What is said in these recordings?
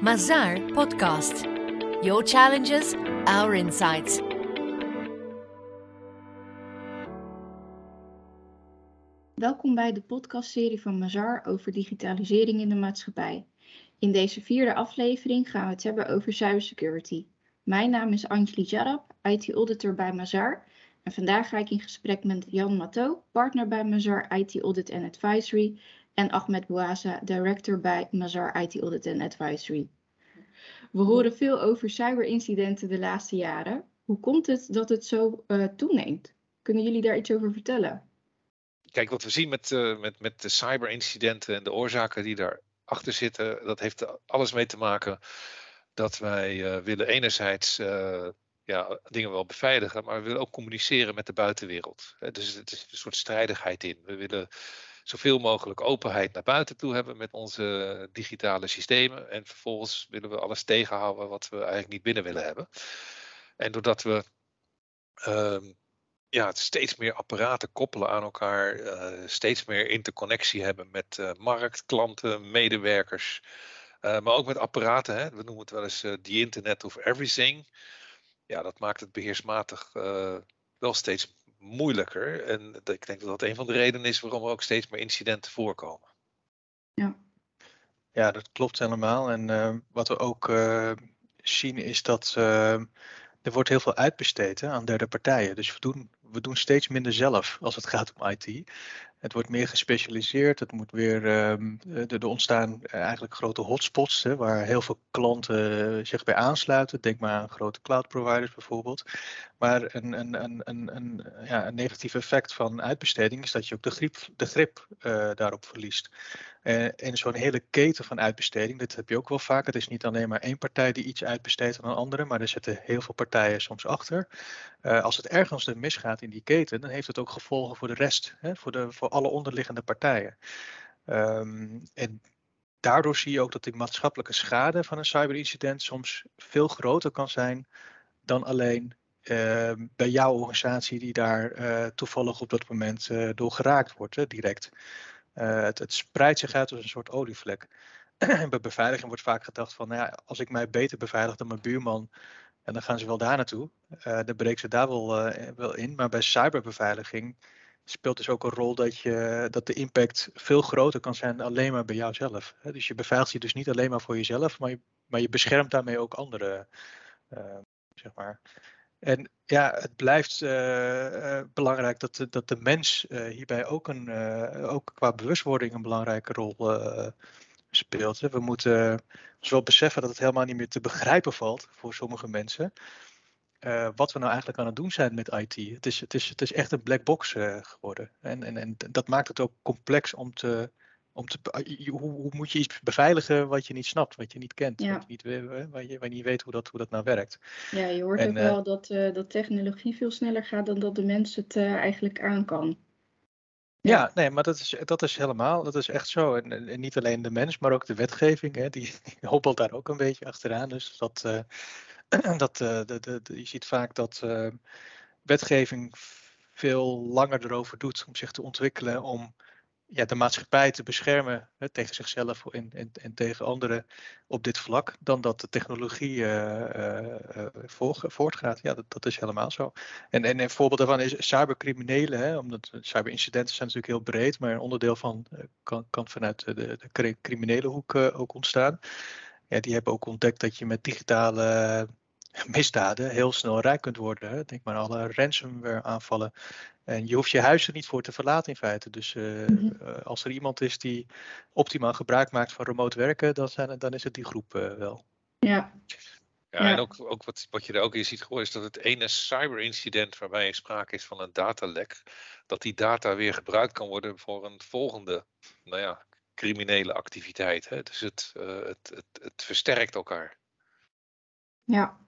Mazar Podcast. Your challenges, our insights. Welkom bij de podcastserie van Mazar over digitalisering in de maatschappij. In deze vierde aflevering gaan we het hebben over cybersecurity. Mijn naam is Anjali Jarab, IT-auditor bij Mazar. En vandaag ga ik in gesprek met Jan Matto, partner bij Mazar IT Audit and Advisory. En Ahmed Bouaza, director bij Mazar IT Audit and Advisory. We horen veel over cyberincidenten de laatste jaren. Hoe komt het dat het zo uh, toeneemt? Kunnen jullie daar iets over vertellen? Kijk, wat we zien met, uh, met, met de cyberincidenten en de oorzaken die daarachter zitten, dat heeft alles mee te maken dat wij uh, willen enerzijds ja, dingen wel beveiligen, maar we willen ook communiceren met de buitenwereld. Dus het is een soort strijdigheid in. We willen zoveel mogelijk openheid naar buiten toe hebben met onze digitale systemen. En vervolgens willen we alles tegenhouden wat we eigenlijk niet binnen willen hebben. En doordat we um, ja, steeds meer apparaten koppelen aan elkaar, uh, steeds meer interconnectie hebben met uh, markt, klanten, medewerkers. Uh, maar ook met apparaten, hè? we noemen het wel eens the Internet of Everything. Ja, dat maakt het beheersmatig wel steeds moeilijker. En ik denk dat dat een van de redenen is waarom er ook steeds meer incidenten voorkomen. Ja, ja dat klopt helemaal. En uh, wat we ook uh, zien is dat uh, er wordt heel veel uitbesteed hè, aan derde partijen. Dus we doen, we doen steeds minder zelf als het gaat om IT. Het wordt meer gespecialiseerd. Het moet weer, um, er ontstaan eigenlijk grote hotspots hè, waar heel veel klanten zich bij aansluiten. Denk maar aan grote cloud providers bijvoorbeeld. Maar een, een, een, ja, een negatief effect van uitbesteding is dat je ook de grip, de grip daarop verliest. Uh, en zo'n hele keten van uitbesteding, dat heb je ook wel vaak. Het is niet alleen maar één partij die iets uitbesteedt aan een andere, maar er zitten heel veel partijen soms achter. Als het ergens er misgaat in die keten, dan heeft het ook gevolgen voor de rest, hè, voor, de, voor alle onderliggende partijen. Um, en daardoor zie je ook dat de maatschappelijke schade van een cyberincident soms veel groter kan zijn dan alleen uh, bij jouw organisatie die daar uh, toevallig op dat moment uh, door geraakt wordt, hè, direct. Het, het, spreidt zich uit als een soort olievlek. bij beveiliging wordt vaak gedacht van, nou ja, als ik mij beter beveilig dan mijn buurman, en dan gaan ze wel daar naartoe. dan breken ze daar wel, wel in. Maar bij cyberbeveiliging speelt dus ook een rol dat, je, dat de impact veel groter kan zijn alleen maar bij jouzelf. Dus je beveiligt je dus niet alleen maar voor jezelf, maar je, maar je beschermt daarmee ook anderen. Uh, zeg maar. En ja, het blijft uh, uh, belangrijk dat de, dat de mens hierbij ook, een, ook qua bewustwording een belangrijke rol speelt. We moeten ons wel beseffen dat het helemaal niet meer te begrijpen valt voor sommige mensen uh, wat we nou eigenlijk aan het doen zijn met IT. Het is, het is, het is echt een black box uh, geworden. En, en, en dat maakt het ook complex om te. Om te hoe, hoe, moet je iets beveiligen wat je niet snapt, wat je niet kent, ja. wat je niet, waar, je, waar je niet weet hoe dat, hoe dat nou werkt. Ja, je hoort en, ook wel dat, uh, dat technologie veel sneller gaat dan dat de mens het eigenlijk aan kan. Ja, nee, maar dat is, dat is helemaal, dat is echt zo. En, en niet alleen de mens, maar ook de wetgeving, hè, die, die hobbelt daar ook een beetje achteraan. Dus dat, dat, uh, de, de, je ziet vaak dat uh, wetgeving veel langer erover doet om zich te ontwikkelen, om ja, de maatschappij te beschermen hè, tegen zichzelf en, en, en, tegen anderen op dit vlak, dan dat de technologie voor, voortgaat. Ja, dat, dat, is helemaal zo. En, en een voorbeeld daarvan is cybercriminelen, hè, omdat cyberincidenten zijn natuurlijk heel breed, maar een onderdeel van kan, kan vanuit de, de criminele hoek ook ontstaan ja, die hebben ook ontdekt dat je met digitale misdaden heel snel rijk kunt worden. Denk maar aan alle ransomware aanvallen. En je hoeft je huis er niet voor te verlaten in feite. Dus uh, mm-hmm. als er iemand is die optimaal gebruik maakt van remote werken, dan, zijn, dan is het die groep uh, wel. Ja. Ja, ja, en ook, ook wat, wat je er ook in ziet gewoon is dat het ene cyberincident waarbij sprake is van een datalek, dat die data weer gebruikt kan worden voor een volgende, nou ja, criminele activiteit. Hè? Dus het, uh, het, het, het versterkt elkaar. Ja,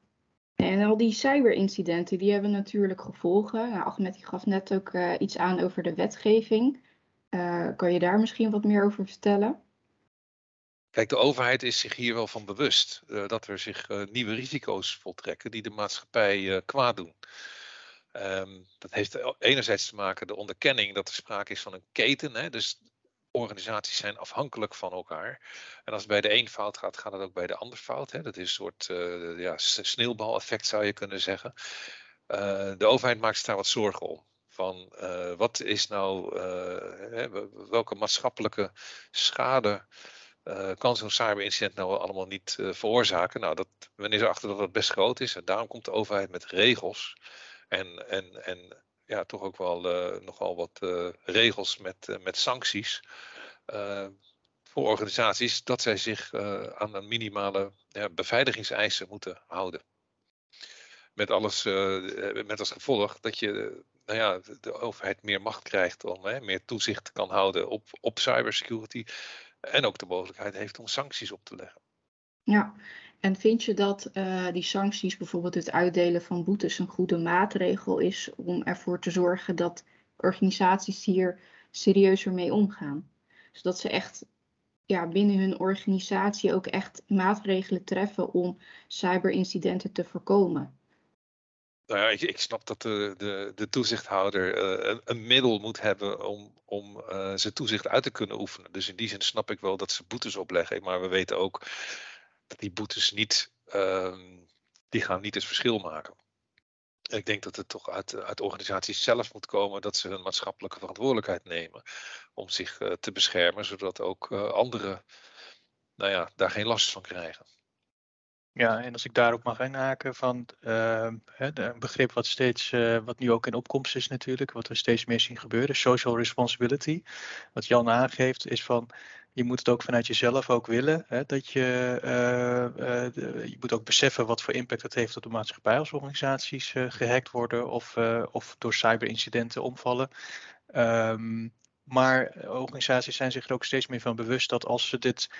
en al die cyberincidenten, die hebben natuurlijk gevolgen. Nou, Ahmed die gaf net ook uh, iets aan over de wetgeving. Uh, kan je daar misschien wat meer over vertellen? Kijk, de overheid is zich hier wel van bewust dat er zich nieuwe risico's voltrekken die de maatschappij kwaad doen. Um, dat heeft enerzijds te maken de onderkenning dat er sprake is van een keten. Hè? Dus organisaties zijn afhankelijk van elkaar. En als het bij de een fout gaat, gaat het ook bij de ander fout. Hè? Dat is een soort uh, ja, sneeuwbaleffect zou je kunnen zeggen. Uh, de overheid maakt zich daar wat zorgen om. Van uh, wat is nou, welke maatschappelijke schade kan zo'n cyberincident nou allemaal niet veroorzaken? Nou, dat, wanneer ze achter dat dat best groot is. En daarom komt de overheid met regels. En, en, en ja, toch ook wel uh, nogal wat uh, regels met, uh, met sancties voor organisaties dat zij zich aan een minimale beveiligingseisen moeten houden. Met, alles, met als gevolg dat je nou ja, de overheid meer macht krijgt om meer toezicht kan houden op, op cybersecurity. En ook de mogelijkheid heeft om sancties op te leggen. Ja, en vind je dat uh, die sancties, bijvoorbeeld het uitdelen van boetes, een goede maatregel is om ervoor te zorgen dat organisaties hier serieuzer mee omgaan? Zodat ze echt ja, binnen hun organisatie ook echt maatregelen treffen om cyberincidenten te voorkomen. Nou ja, ik, ik snap dat de, de, de toezichthouder uh, een, middel moet hebben om, om uh, zijn toezicht uit te kunnen oefenen. Dus in die zin snap ik wel dat ze boetes opleggen. Maar we weten ook die boetes niet, uh, die gaan niet het verschil maken. Ik denk dat het toch uit, uit organisaties zelf moet komen dat ze hun maatschappelijke verantwoordelijkheid nemen om zich uh, te beschermen, zodat ook uh, anderen nou ja, daar geen last van krijgen. Ja, en als ik daarop mag inhaken van uh, een begrip wat steeds, wat nu ook in opkomst is natuurlijk, wat we steeds meer zien gebeuren, social responsibility. Wat Jan aangeeft is van je moet het ook vanuit jezelf ook willen. Hè, dat je, uh, uh, je moet ook beseffen wat voor impact het heeft op de maatschappij als organisaties uh, gehackt worden of, of door cyberincidenten omvallen. Um, maar organisaties zijn zich er ook steeds meer van bewust dat als ze dit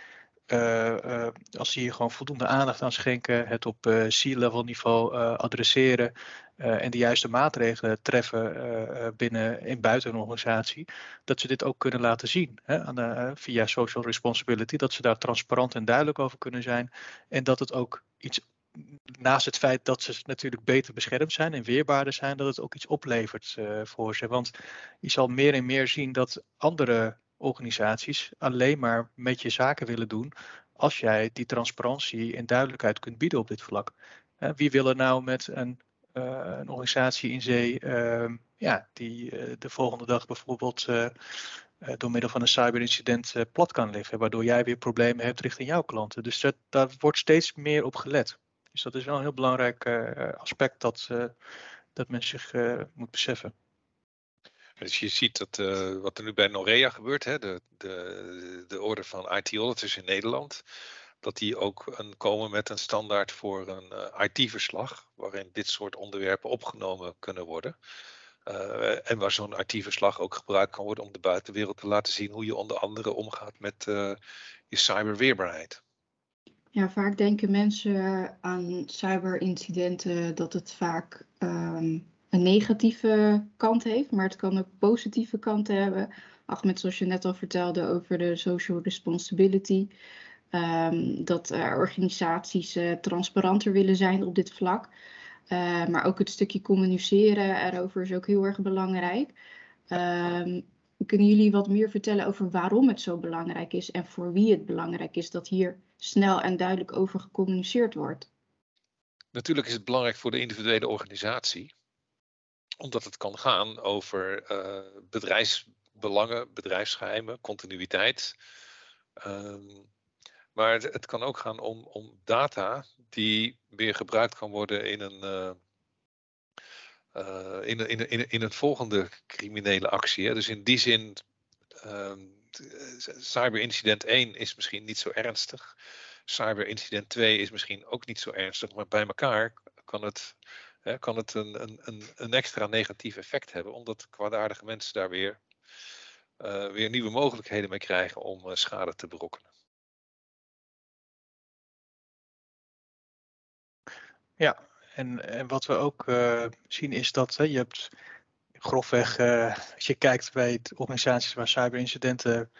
als ze hier gewoon voldoende aandacht aan schenken, het op uh, C-level niveau adresseren en de juiste maatregelen treffen binnen en buiten een organisatie, dat ze dit ook kunnen laten zien hè, aan via social responsibility, dat ze daar transparant en duidelijk over kunnen zijn en dat het ook iets naast het feit dat ze natuurlijk beter beschermd zijn en weerbaarder zijn, dat het ook iets oplevert voor ze. Want je zal meer en meer zien dat andere organisaties alleen maar met je zaken willen doen als jij die transparantie en duidelijkheid kunt bieden op dit vlak. wie wil er nou met een, uh, een organisatie in zee, uh, ja, die uh, de volgende dag bijvoorbeeld eh, door middel van een cyberincident plat kan liggen, waardoor jij weer problemen hebt richting jouw klanten. Dus dat, daar wordt steeds meer op gelet. Dus dat is wel een heel belangrijk aspect dat, dat men zich moet beseffen. Dus je ziet dat uh, wat er nu bij Norea gebeurt, hè, de, de, de orde van IT auditors in Nederland, dat die ook een, komen met een standaard voor een uh, IT-verslag, waarin dit soort onderwerpen opgenomen kunnen worden. Uh, en waar zo'n IT-verslag ook gebruikt kan worden om de buitenwereld te laten zien hoe je onder andere omgaat met je cyberweerbaarheid. Ja, vaak denken mensen aan cyberincidenten dat het vaak um een negatieve kant heeft, maar het kan ook positieve kanten hebben. Ahmed, zoals je net al vertelde over de social responsibility. Um, dat organisaties uh, transparanter willen zijn op dit vlak. Uh, maar ook het stukje communiceren erover is ook heel erg belangrijk. Um, kunnen jullie wat meer vertellen over waarom het zo belangrijk is en voor wie het belangrijk is dat hier snel en duidelijk over gecommuniceerd wordt? Natuurlijk is het belangrijk voor de individuele organisatie omdat het kan gaan over uh, bedrijfsbelangen, bedrijfsgeheimen, continuïteit. Um, maar het, kan ook gaan om, om, data die weer gebruikt kan worden in een, uh, uh, in, in, in, in, volgende criminele actie. Hè. Dus in die zin, um, cyberincident 1 is misschien niet zo ernstig. Cyberincident 2 is misschien ook niet zo ernstig, maar bij elkaar kan het kan het een, een, een, extra negatief effect hebben, omdat kwaadaardige mensen daar weer, uh, weer nieuwe mogelijkheden mee krijgen om uh, schade te berokkenen. Ja, en, en wat we ook uh, zien is dat je hebt grofweg, als je kijkt bij organisaties waar cyberincidenten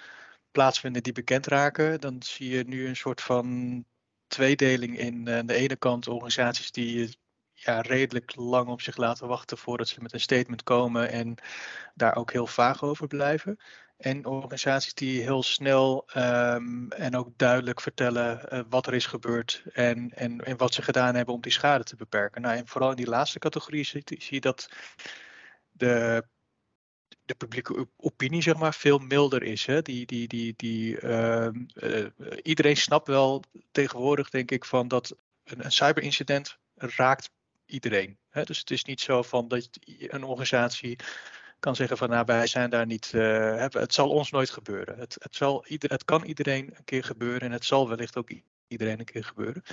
plaatsvinden die bekend raken, dan zie je nu een soort van tweedeling in aan de ene kant organisaties die ja, redelijk lang op zich laten wachten voordat ze met een statement komen en daar ook heel vaag over blijven. En organisaties die heel snel ehm, en ook duidelijk vertellen uh, wat er is gebeurd en, en, en wat ze gedaan hebben om die schade te beperken. Nou, en vooral in die laatste categorie zie, je dat de, de publieke opinie zeg maar, veel milder is. Hè? Die, die, die, die, uh, uh, iedereen snapt wel tegenwoordig, denk ik, van dat een, een cyberincident raakt iedereen. Dus het is niet zo van dat een organisatie kan zeggen van nou wij zijn daar niet, uh, het zal ons nooit gebeuren. Het, het, zal het kan iedereen een keer gebeuren en het zal wellicht ook iedereen een keer gebeuren. Uh,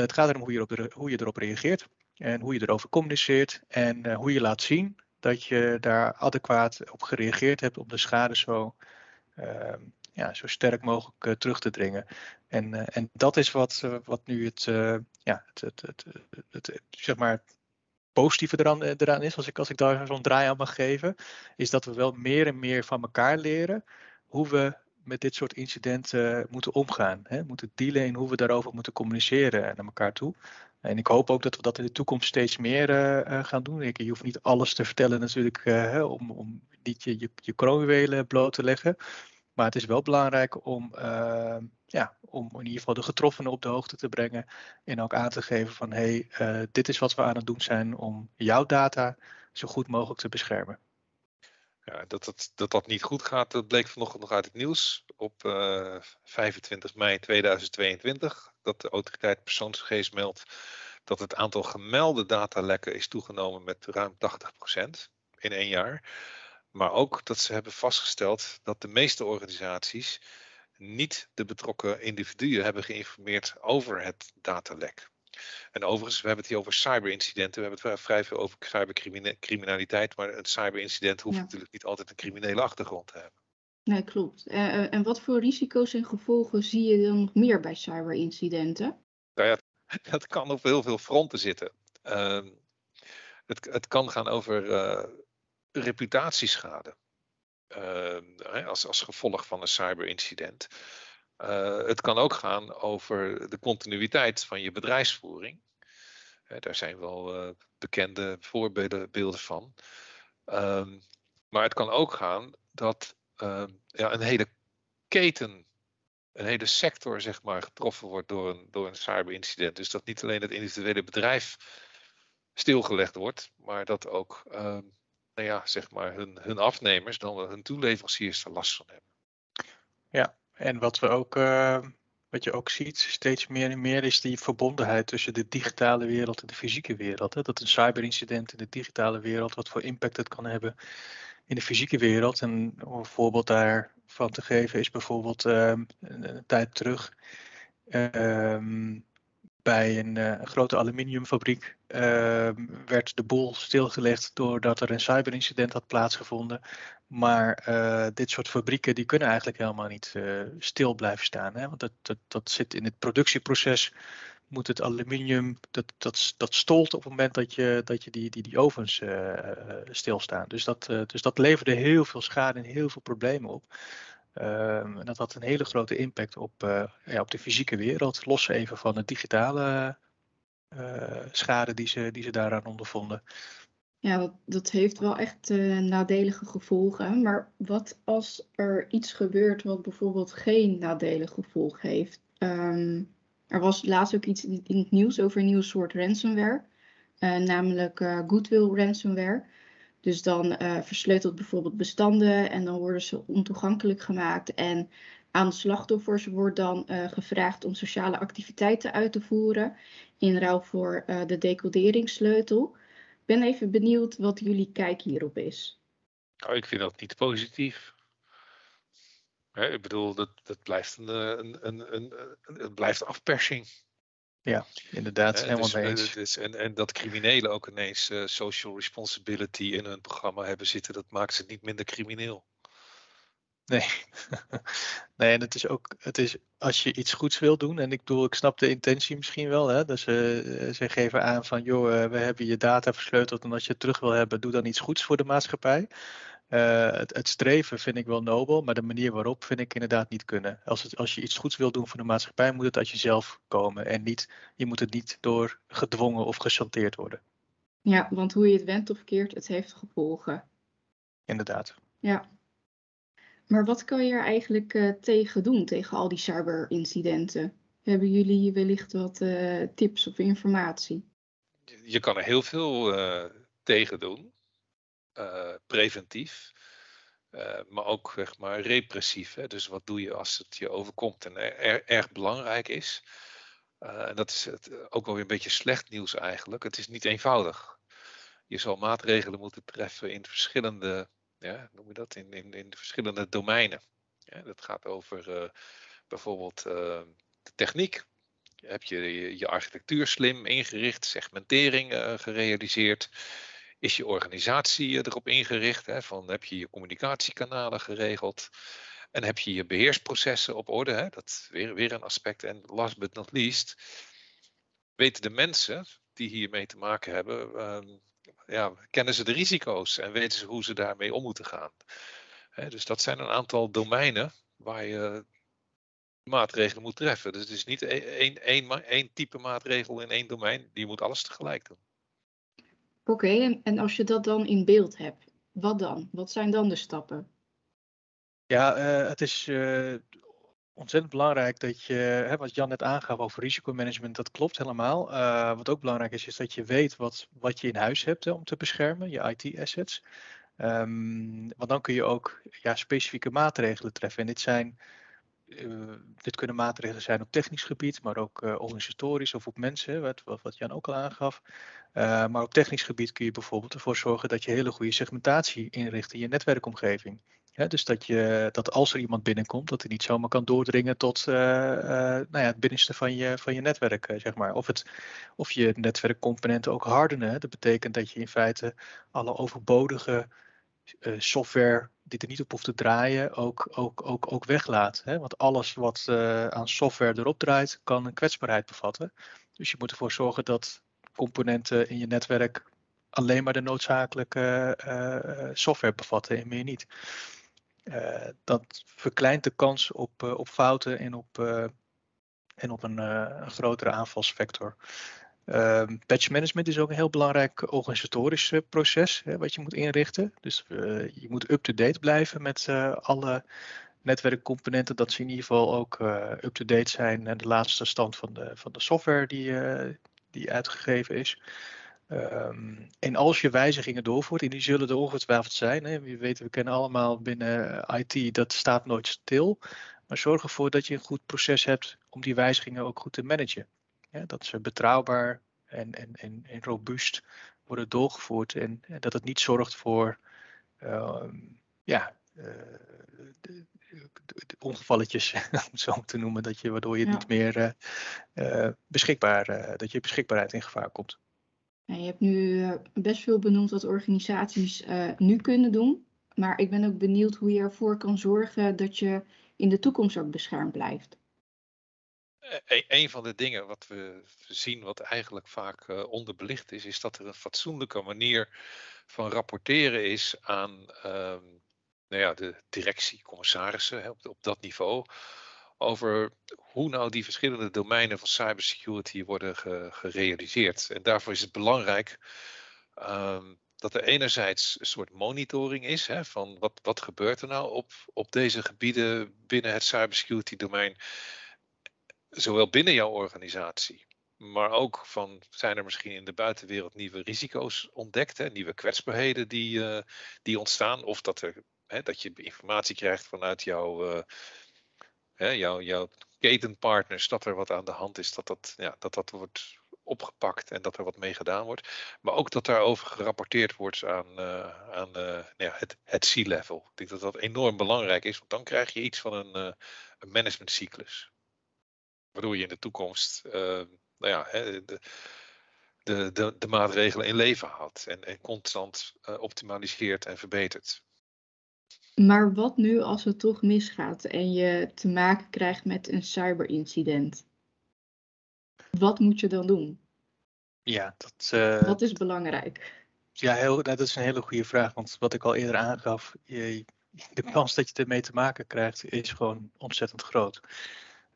het gaat erom hoe je, erop, hoe je erop reageert en hoe je erover communiceert en uh, hoe je laat zien dat je daar adequaat op gereageerd hebt om de schade zo, ehm, ja, zo sterk mogelijk terug te dringen. En, en dat is wat, wat nu het, ja, het, het, het, het, zeg maar, positieve eraan, eh, eraan is, als ik, als ik daar zo'n draai aan mag geven, is dat we wel meer en meer van elkaar leren hoe we met dit soort incidenten moeten omgaan. Hè? Moeten dealen in hoe we daarover moeten communiceren naar elkaar toe. En ik hoop ook dat we dat in de toekomst steeds meer gaan doen. Je hoeft niet alles te vertellen natuurlijk om, om niet je, je, je bloot te leggen. Maar het is wel belangrijk om, uh, ja, om in ieder geval de getroffenen op de hoogte te brengen. En ook aan te geven van hé, hey, uh, dit is wat we aan het doen zijn om jouw data zo goed mogelijk te beschermen. Ja, dat, dat, dat dat niet goed gaat, dat bleek vanochtend nog uit het nieuws. Op uh, eh, 25 mei 2022, dat de autoriteit persoonsgegevens meldt dat het aantal gemelde datalekken is toegenomen met ruim 80% in één jaar. Maar ook dat ze hebben vastgesteld dat de meeste organisaties niet de betrokken individuen hebben geïnformeerd over het datalek. En overigens, we hebben het hier over cyberincidenten. We hebben het vrij veel over cybercriminaliteit. Maar een cyberincident hoeft natuurlijk niet altijd een criminele achtergrond te hebben. Nee, klopt. Uh, en wat voor risico's en gevolgen zie je dan nog meer bij cyberincidenten? Nou ja, dat kan op heel veel fronten zitten. Uh, het, het, kan gaan over uh, reputatieschade. Uh, als, als gevolg van een cyberincident. Uh, het kan ook gaan over de continuïteit van je bedrijfsvoering. Daar zijn wel uh, bekende voorbeelden beelden van. Ehm, maar het kan ook gaan dat ehm, ja, een hele keten, een hele sector zeg maar, getroffen wordt door een, door een cyberincident. Dus dat niet alleen het individuele bedrijf stilgelegd wordt, maar dat ook ehm, nou ja, zeg maar hun, hun afnemers, dan hun toeleveranciers er last van hebben. Ja, en wat we ook, uh, wat je ook ziet steeds meer en meer is die verbondenheid tussen de digitale wereld en de fysieke wereld. Hè? Dat een cyberincident in de digitale wereld, wat voor impact het kan hebben in de fysieke wereld. En om een voorbeeld daarvan te geven is bijvoorbeeld uh, een, tijd terug. Uh, bij een uh, grote aluminiumfabriek uh, werd de boel stilgelegd doordat er een cyberincident had plaatsgevonden. Maar uh, dit soort fabrieken die kunnen eigenlijk helemaal niet stil blijven staan. Hè? Want dat, dat, dat zit in het productieproces. Moet het aluminium, dat, dat, dat stolt op het moment dat je, dat je die, die, die ovens stilstaan. Dus dat, dus dat leverde heel veel schade en heel veel problemen op. Um, en dat had een hele grote impact op, uh, ja, op de fysieke wereld, los even van de digitale uh, schade die ze, die ze daaraan ondervonden. Ja, dat, dat heeft wel echt uh, nadelige gevolgen. Maar wat als er iets gebeurt wat bijvoorbeeld geen nadelige gevolg heeft? Um, er was laatst ook iets in het nieuws over een nieuw soort ransomware, namelijk Goodwill ransomware. Dus dan uh, versleutelt bijvoorbeeld bestanden en dan worden ze ontoegankelijk gemaakt. En aan slachtoffers wordt dan uh, gevraagd om sociale activiteiten uit te voeren in ruil voor uh, de decoderingssleutel. Ik ben even benieuwd wat jullie kijk hierop is. Nou, ik vind dat niet positief. ik bedoel, dat, dat blijft een, een, een, een, het blijft afpersing. Ja, inderdaad, uh, helemaal dus, mee eens. Dus, en, en dat criminelen ook ineens uh, social responsibility in hun programma hebben zitten, dat maakt ze niet minder crimineel. Nee, nee en het is ook, het is als je iets goeds wil doen, en ik bedoel, ik snap de intentie misschien wel, hè, dus uh, ze geven aan van, joh, we hebben je data versleuteld en als je het terug wil hebben, doe dan iets goeds voor de maatschappij. Uh, het, het, streven vind ik wel nobel, maar de manier waarop vind ik inderdaad niet kunnen. Als, het, als je iets goeds wil doen voor de maatschappij, moet het uit jezelf komen. En niet, je moet het niet door gedwongen of gechanteerd worden. Ja, want hoe je het wendt of keert, het heeft gevolgen. Inderdaad. Ja. Maar wat kan je er eigenlijk uh, tegen doen, tegen al die cyberincidenten? Hebben jullie wellicht wat uh, tips of informatie? Je kan er heel veel uh, tegen doen, preventief. maar ook zeg maar, repressief. Hè? Dus wat doe je als het je overkomt en er, erg belangrijk is. en dat is het, ook wel weer een beetje slecht nieuws eigenlijk. Het is niet eenvoudig. Je zal maatregelen moeten treffen in verschillende ja, noem je dat, in, in, in verschillende domeinen. Ja, dat gaat over bijvoorbeeld de techniek. Heb je, je, architectuur slim ingericht, segmentering gerealiseerd? Is je organisatie erop ingericht? Hè, van, heb je je communicatiekanalen geregeld? En heb je je beheersprocessen op orde? Hè? Dat weer, weer een aspect. En last but not least, weten de mensen die hiermee te maken hebben, ehm, ja, kennen ze de risico's en weten ze hoe ze daarmee om moeten gaan. dus dat zijn een aantal domeinen waar je maatregelen moet treffen. Dus het is niet e-, één, één, één type maatregel in één domein. Je moet alles tegelijk doen. Oké, en als je dat dan in beeld hebt, wat dan? Wat zijn dan de stappen? Ja, uh, het is uh, ontzettend belangrijk dat je, hè, wat Jan net aangaf over risicomanagement, dat klopt helemaal. Uh, wat ook belangrijk is, is dat je weet wat, wat je in huis hebt om te beschermen, je IT-assets. Ehm, want dan kun je ook ja, specifieke maatregelen treffen. En dit zijn dit kunnen maatregelen zijn op technisch gebied, maar ook uh, organisatorisch of op mensen, wat, wat, Jan ook al aangaf. Uh, maar op technisch gebied kun je bijvoorbeeld ervoor zorgen dat je hele goede segmentatie inricht in je netwerkomgeving. Dus dat, je, dat als er iemand binnenkomt, dat hij niet zomaar kan doordringen tot nou ja, het binnenste van je, van je netwerk, zeg maar. Of, het, of je netwerkcomponenten ook hardenen. Dat betekent dat je in feite alle overbodige software die er niet op hoeft te draaien, ook, ook, ook, ook weglaat. Hè? Want alles wat aan software erop draait, kan een kwetsbaarheid bevatten. Dus je moet ervoor zorgen dat componenten in je netwerk alleen maar de noodzakelijke software bevatten en meer niet. Dat verkleint de kans op, op fouten en op, en op een, een, grotere aanvalsvector. Ehm, patch management is ook een heel belangrijk organisatorisch proces hè, wat je moet inrichten. Dus je moet up-to-date blijven met alle netwerkcomponenten. Dat ze in ieder geval ook up-to-date zijn en de laatste stand van de, van de software die, die uitgegeven is. Um, en als je wijzigingen doorvoert, en die zullen er ongetwijfeld zijn, hè, we weten, we kennen allemaal binnen IT, dat staat nooit stil. Maar zorg ervoor dat je een goed proces hebt om die wijzigingen ook goed te managen. Ja, dat ze betrouwbaar en, en, en, en robuust worden doorgevoerd en, en, dat het niet zorgt voor uh, ja, uh, de, de ongevalletjes, om het zo te noemen, dat je, waardoor je ja. niet meer uh, beschikbaar, dat je beschikbaarheid in gevaar komt. Je hebt nu eh, best veel benoemd wat organisaties nu kunnen doen. Maar ik ben ook benieuwd hoe je ervoor kan zorgen dat je in de toekomst ook beschermd blijft. E een van de dingen wat we zien, wat eigenlijk vaak uh, onderbelicht is, is dat er een fatsoenlijke manier van rapporteren is aan uh, nou ja, de directie, commissarissen op, dat niveau over hoe nou die verschillende domeinen van cybersecurity worden gerealiseerd. En daarvoor is het belangrijk um, dat er enerzijds een soort monitoring is hè, van wat, wat gebeurt er nou op, op deze gebieden binnen het cybersecurity domein, zowel binnen jouw organisatie, maar ook van zijn er misschien in de buitenwereld nieuwe risico's ontdekt, hè, nieuwe kwetsbaarheden die, uh, die ontstaan, of dat, er, hè, dat je informatie krijgt vanuit jouw uh, hè, jouw, jouw ketenpartners, dat er wat aan de hand is, dat dat, ja, dat dat wordt opgepakt en dat er wat mee gedaan wordt. Maar ook dat daarover gerapporteerd wordt aan, uh, aan nou ja, het, het C-level. Ik denk dat dat enorm belangrijk is, want dan krijg je iets van een, een managementcyclus. Waardoor je in de toekomst nou ja, hè, de, de, de, de, maatregelen in leven houdt en, en constant optimaliseert en verbetert. Maar wat nu als het toch misgaat en je te maken krijgt met een cyberincident? Wat moet je dan doen? Ja, dat, uh, wat is belangrijk? Ja, heel, nou, dat is een hele goede vraag. Want wat ik al eerder aangaf, je, de kans dat je ermee te maken krijgt is gewoon ontzettend groot.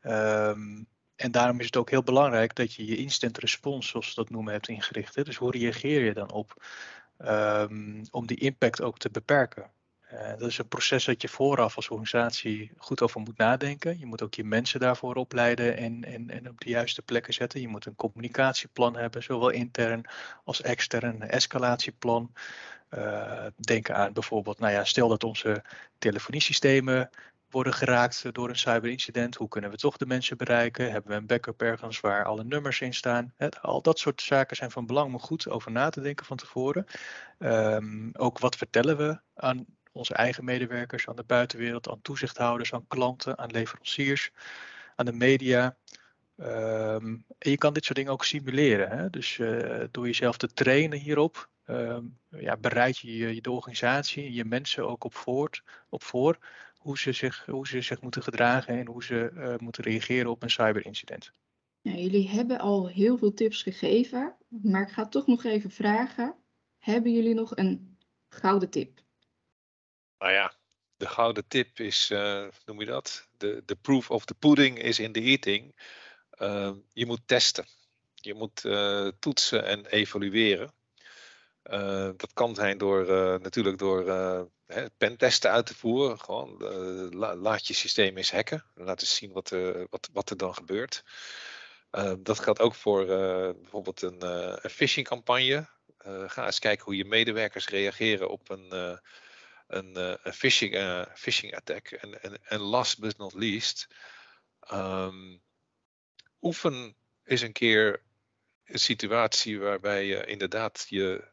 Um, en daarom is het ook heel belangrijk dat je je instant response, zoals ze dat noemen, hebt ingericht. Hè? Dus hoe reageer je dan op? Um, om die impact ook te beperken Uh, dat is een proces dat je vooraf als organisatie goed over moet nadenken. Je moet ook je mensen daarvoor opleiden en, en, en op de juiste plekken zetten. Je moet een communicatieplan hebben, zowel intern als extern, een escalatieplan. Uh, denk aan bijvoorbeeld, nou ja, stel dat onze telefoniesystemen worden geraakt door een cyberincident. Hoe kunnen we toch de mensen bereiken? Hebben we een backup ergens waar alle nummers in staan? al dat soort zaken zijn van belang om goed over na te denken van tevoren. Um, ook wat vertellen we aan onze eigen medewerkers, aan de buitenwereld, aan toezichthouders, aan klanten, aan leveranciers, aan de media. Um, en je kan dit soort dingen ook simuleren. Hè? Dus uh, door jezelf te trainen hierop, um, ja, bereid je, je de organisatie, je mensen ook op, op voor hoe ze, zich, hoe ze zich moeten gedragen en hoe ze uh, moeten reageren op een cyberincident. Nou, jullie hebben al heel veel tips gegeven, maar ik ga toch nog even vragen: hebben jullie nog een gouden tip? Nou ja, de gouden tip is, uh, noem je dat? De, de proof of the pudding is in the eating. Uh, je moet testen. Je moet uh, toetsen en evalueren. dat kan zijn door natuurlijk door pentesten uit te voeren. Gewoon la, laat je systeem eens hacken. Laat eens zien wat, wat, wat er dan gebeurt. dat geldt ook voor bijvoorbeeld een, een phishing campagne. ga eens kijken hoe je medewerkers reageren op een een, phishing, uh, phishing attack. En, en, en last but not least, um, oefen is een keer een situatie waarbij je inderdaad je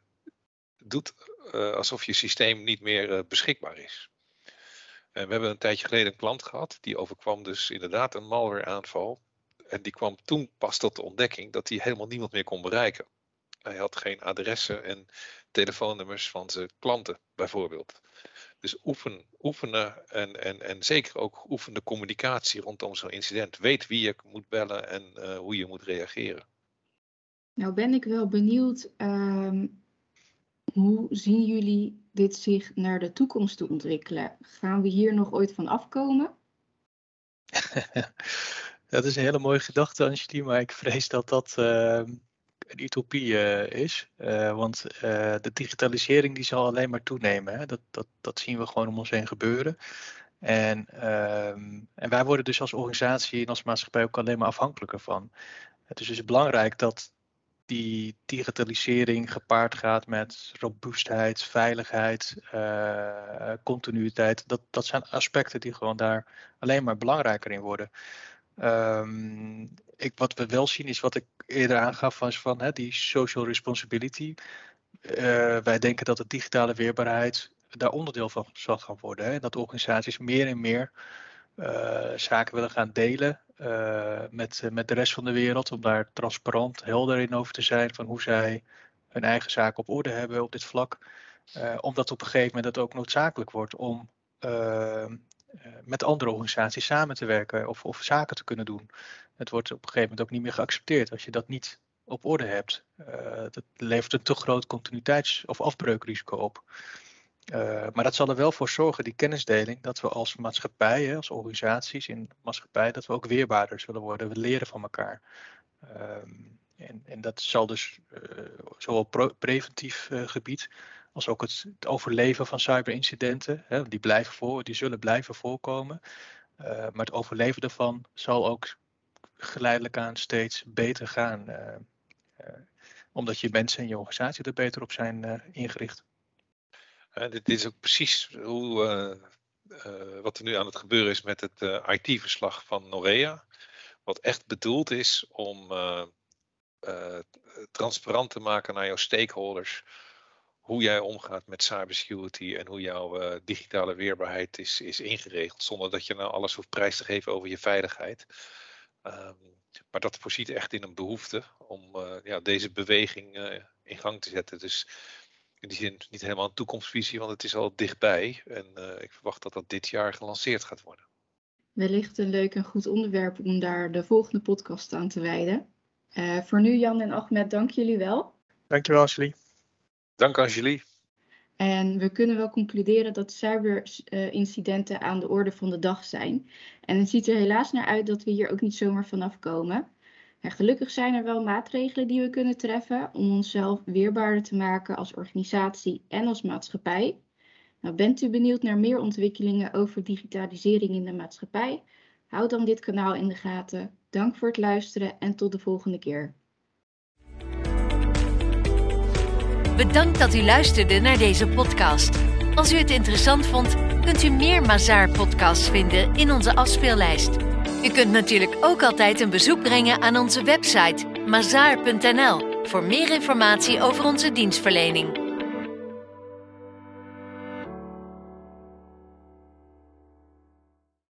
doet alsof je systeem niet meer beschikbaar is. En we hebben een tijdje geleden een klant gehad, die overkwam dus inderdaad een malware aanval. En die kwam toen pas tot de ontdekking dat hij helemaal niemand meer kon bereiken. Hij had geen adressen en telefoonnummers van zijn klanten bijvoorbeeld. Dus oefen, oefenen en, en, en zeker ook oefen de communicatie rondom zo'n incident. Weet wie je moet bellen en hoe je moet reageren. Nou ben ik wel benieuwd, um, hoe zien jullie dit zich naar de toekomst toe ontwikkelen? Gaan we hier nog ooit van afkomen? dat is een hele mooie gedachte, Angelie, maar ik vrees dat dat uh, een utopie uh, is. Uh, want uh, de digitalisering die zal alleen maar toenemen. Hè? Dat, dat, dat zien we gewoon om ons heen gebeuren. En, ehm, en wij worden dus als organisatie en als maatschappij ook alleen maar afhankelijker van. Het is dus belangrijk dat die digitalisering gepaard gaat met robuustheid, veiligheid, continuïteit. Dat, dat zijn aspecten die gewoon daar alleen maar belangrijker in worden. Um, ik, wat we wel zien is wat ik eerder aangaf, was van hè, die social responsibility. Uh, wij denken dat de digitale weerbaarheid daar onderdeel van zal gaan worden. Dat organisaties meer en meer zaken willen gaan delen uh, met, met de rest van de wereld. Om daar transparant, helder in over te zijn van hoe zij hun eigen zaken op orde hebben op dit vlak. omdat op een gegeven moment het ook noodzakelijk wordt om eh, met andere organisaties samen te werken of, of zaken te kunnen doen. Het wordt op een gegeven moment ook niet meer geaccepteerd als je dat niet op orde hebt. Dat levert een te groot continuïteits- of afbreukrisico op. Uh, maar dat zal er wel voor zorgen, die kennisdeling, dat we als maatschappij, als organisaties in maatschappij, dat we ook weerbaarder zullen worden. We leren van elkaar. Uh, en, en, dat zal dus uh, zowel preventief gebied als ook het, overleven van cyberincidenten. Hè, die, blijven voor, die zullen blijven voorkomen. Maar het overleven daarvan zal ook geleidelijk aan steeds beter gaan. Omdat je mensen en je organisatie er beter op zijn ingericht. Dit is ook precies hoe, wat er nu aan het gebeuren is met het IT-verslag van Norea. Wat echt bedoeld is om transparant te maken naar jouw stakeholders hoe jij omgaat met cybersecurity en hoe jouw digitale weerbaarheid is, is ingeregeld, zonder dat je nou alles hoeft prijs te geven over je veiligheid. Um, maar dat voorziet echt in een behoefte om ja, deze beweging in gang te zetten. Dus in die zin niet helemaal een toekomstvisie, want het is al dichtbij. En ik verwacht dat dat dit jaar gelanceerd gaat worden. Wellicht een leuk en goed onderwerp om daar de volgende podcast aan te wijden. voor nu, Jan en Ahmed, dank jullie wel. Dankjewel, Ashley. Dank Angelie. En we kunnen wel concluderen dat cyberincidenten aan de orde van de dag zijn. En het ziet er helaas naar uit dat we hier ook niet zomaar vanaf komen. Gelukkig zijn er wel maatregelen die we kunnen treffen om onszelf weerbaarder te maken als organisatie en als maatschappij. Nou, bent u benieuwd naar meer ontwikkelingen over digitalisering in de maatschappij? Houd dan dit kanaal in de gaten. Dank voor het luisteren en tot de volgende keer. Bedankt dat u luisterde naar deze podcast. Als u het interessant vond, kunt u meer Mazaar-podcasts vinden in onze afspeellijst. U kunt natuurlijk ook altijd een bezoek brengen aan onze website mazaar.nl voor meer informatie over onze dienstverlening.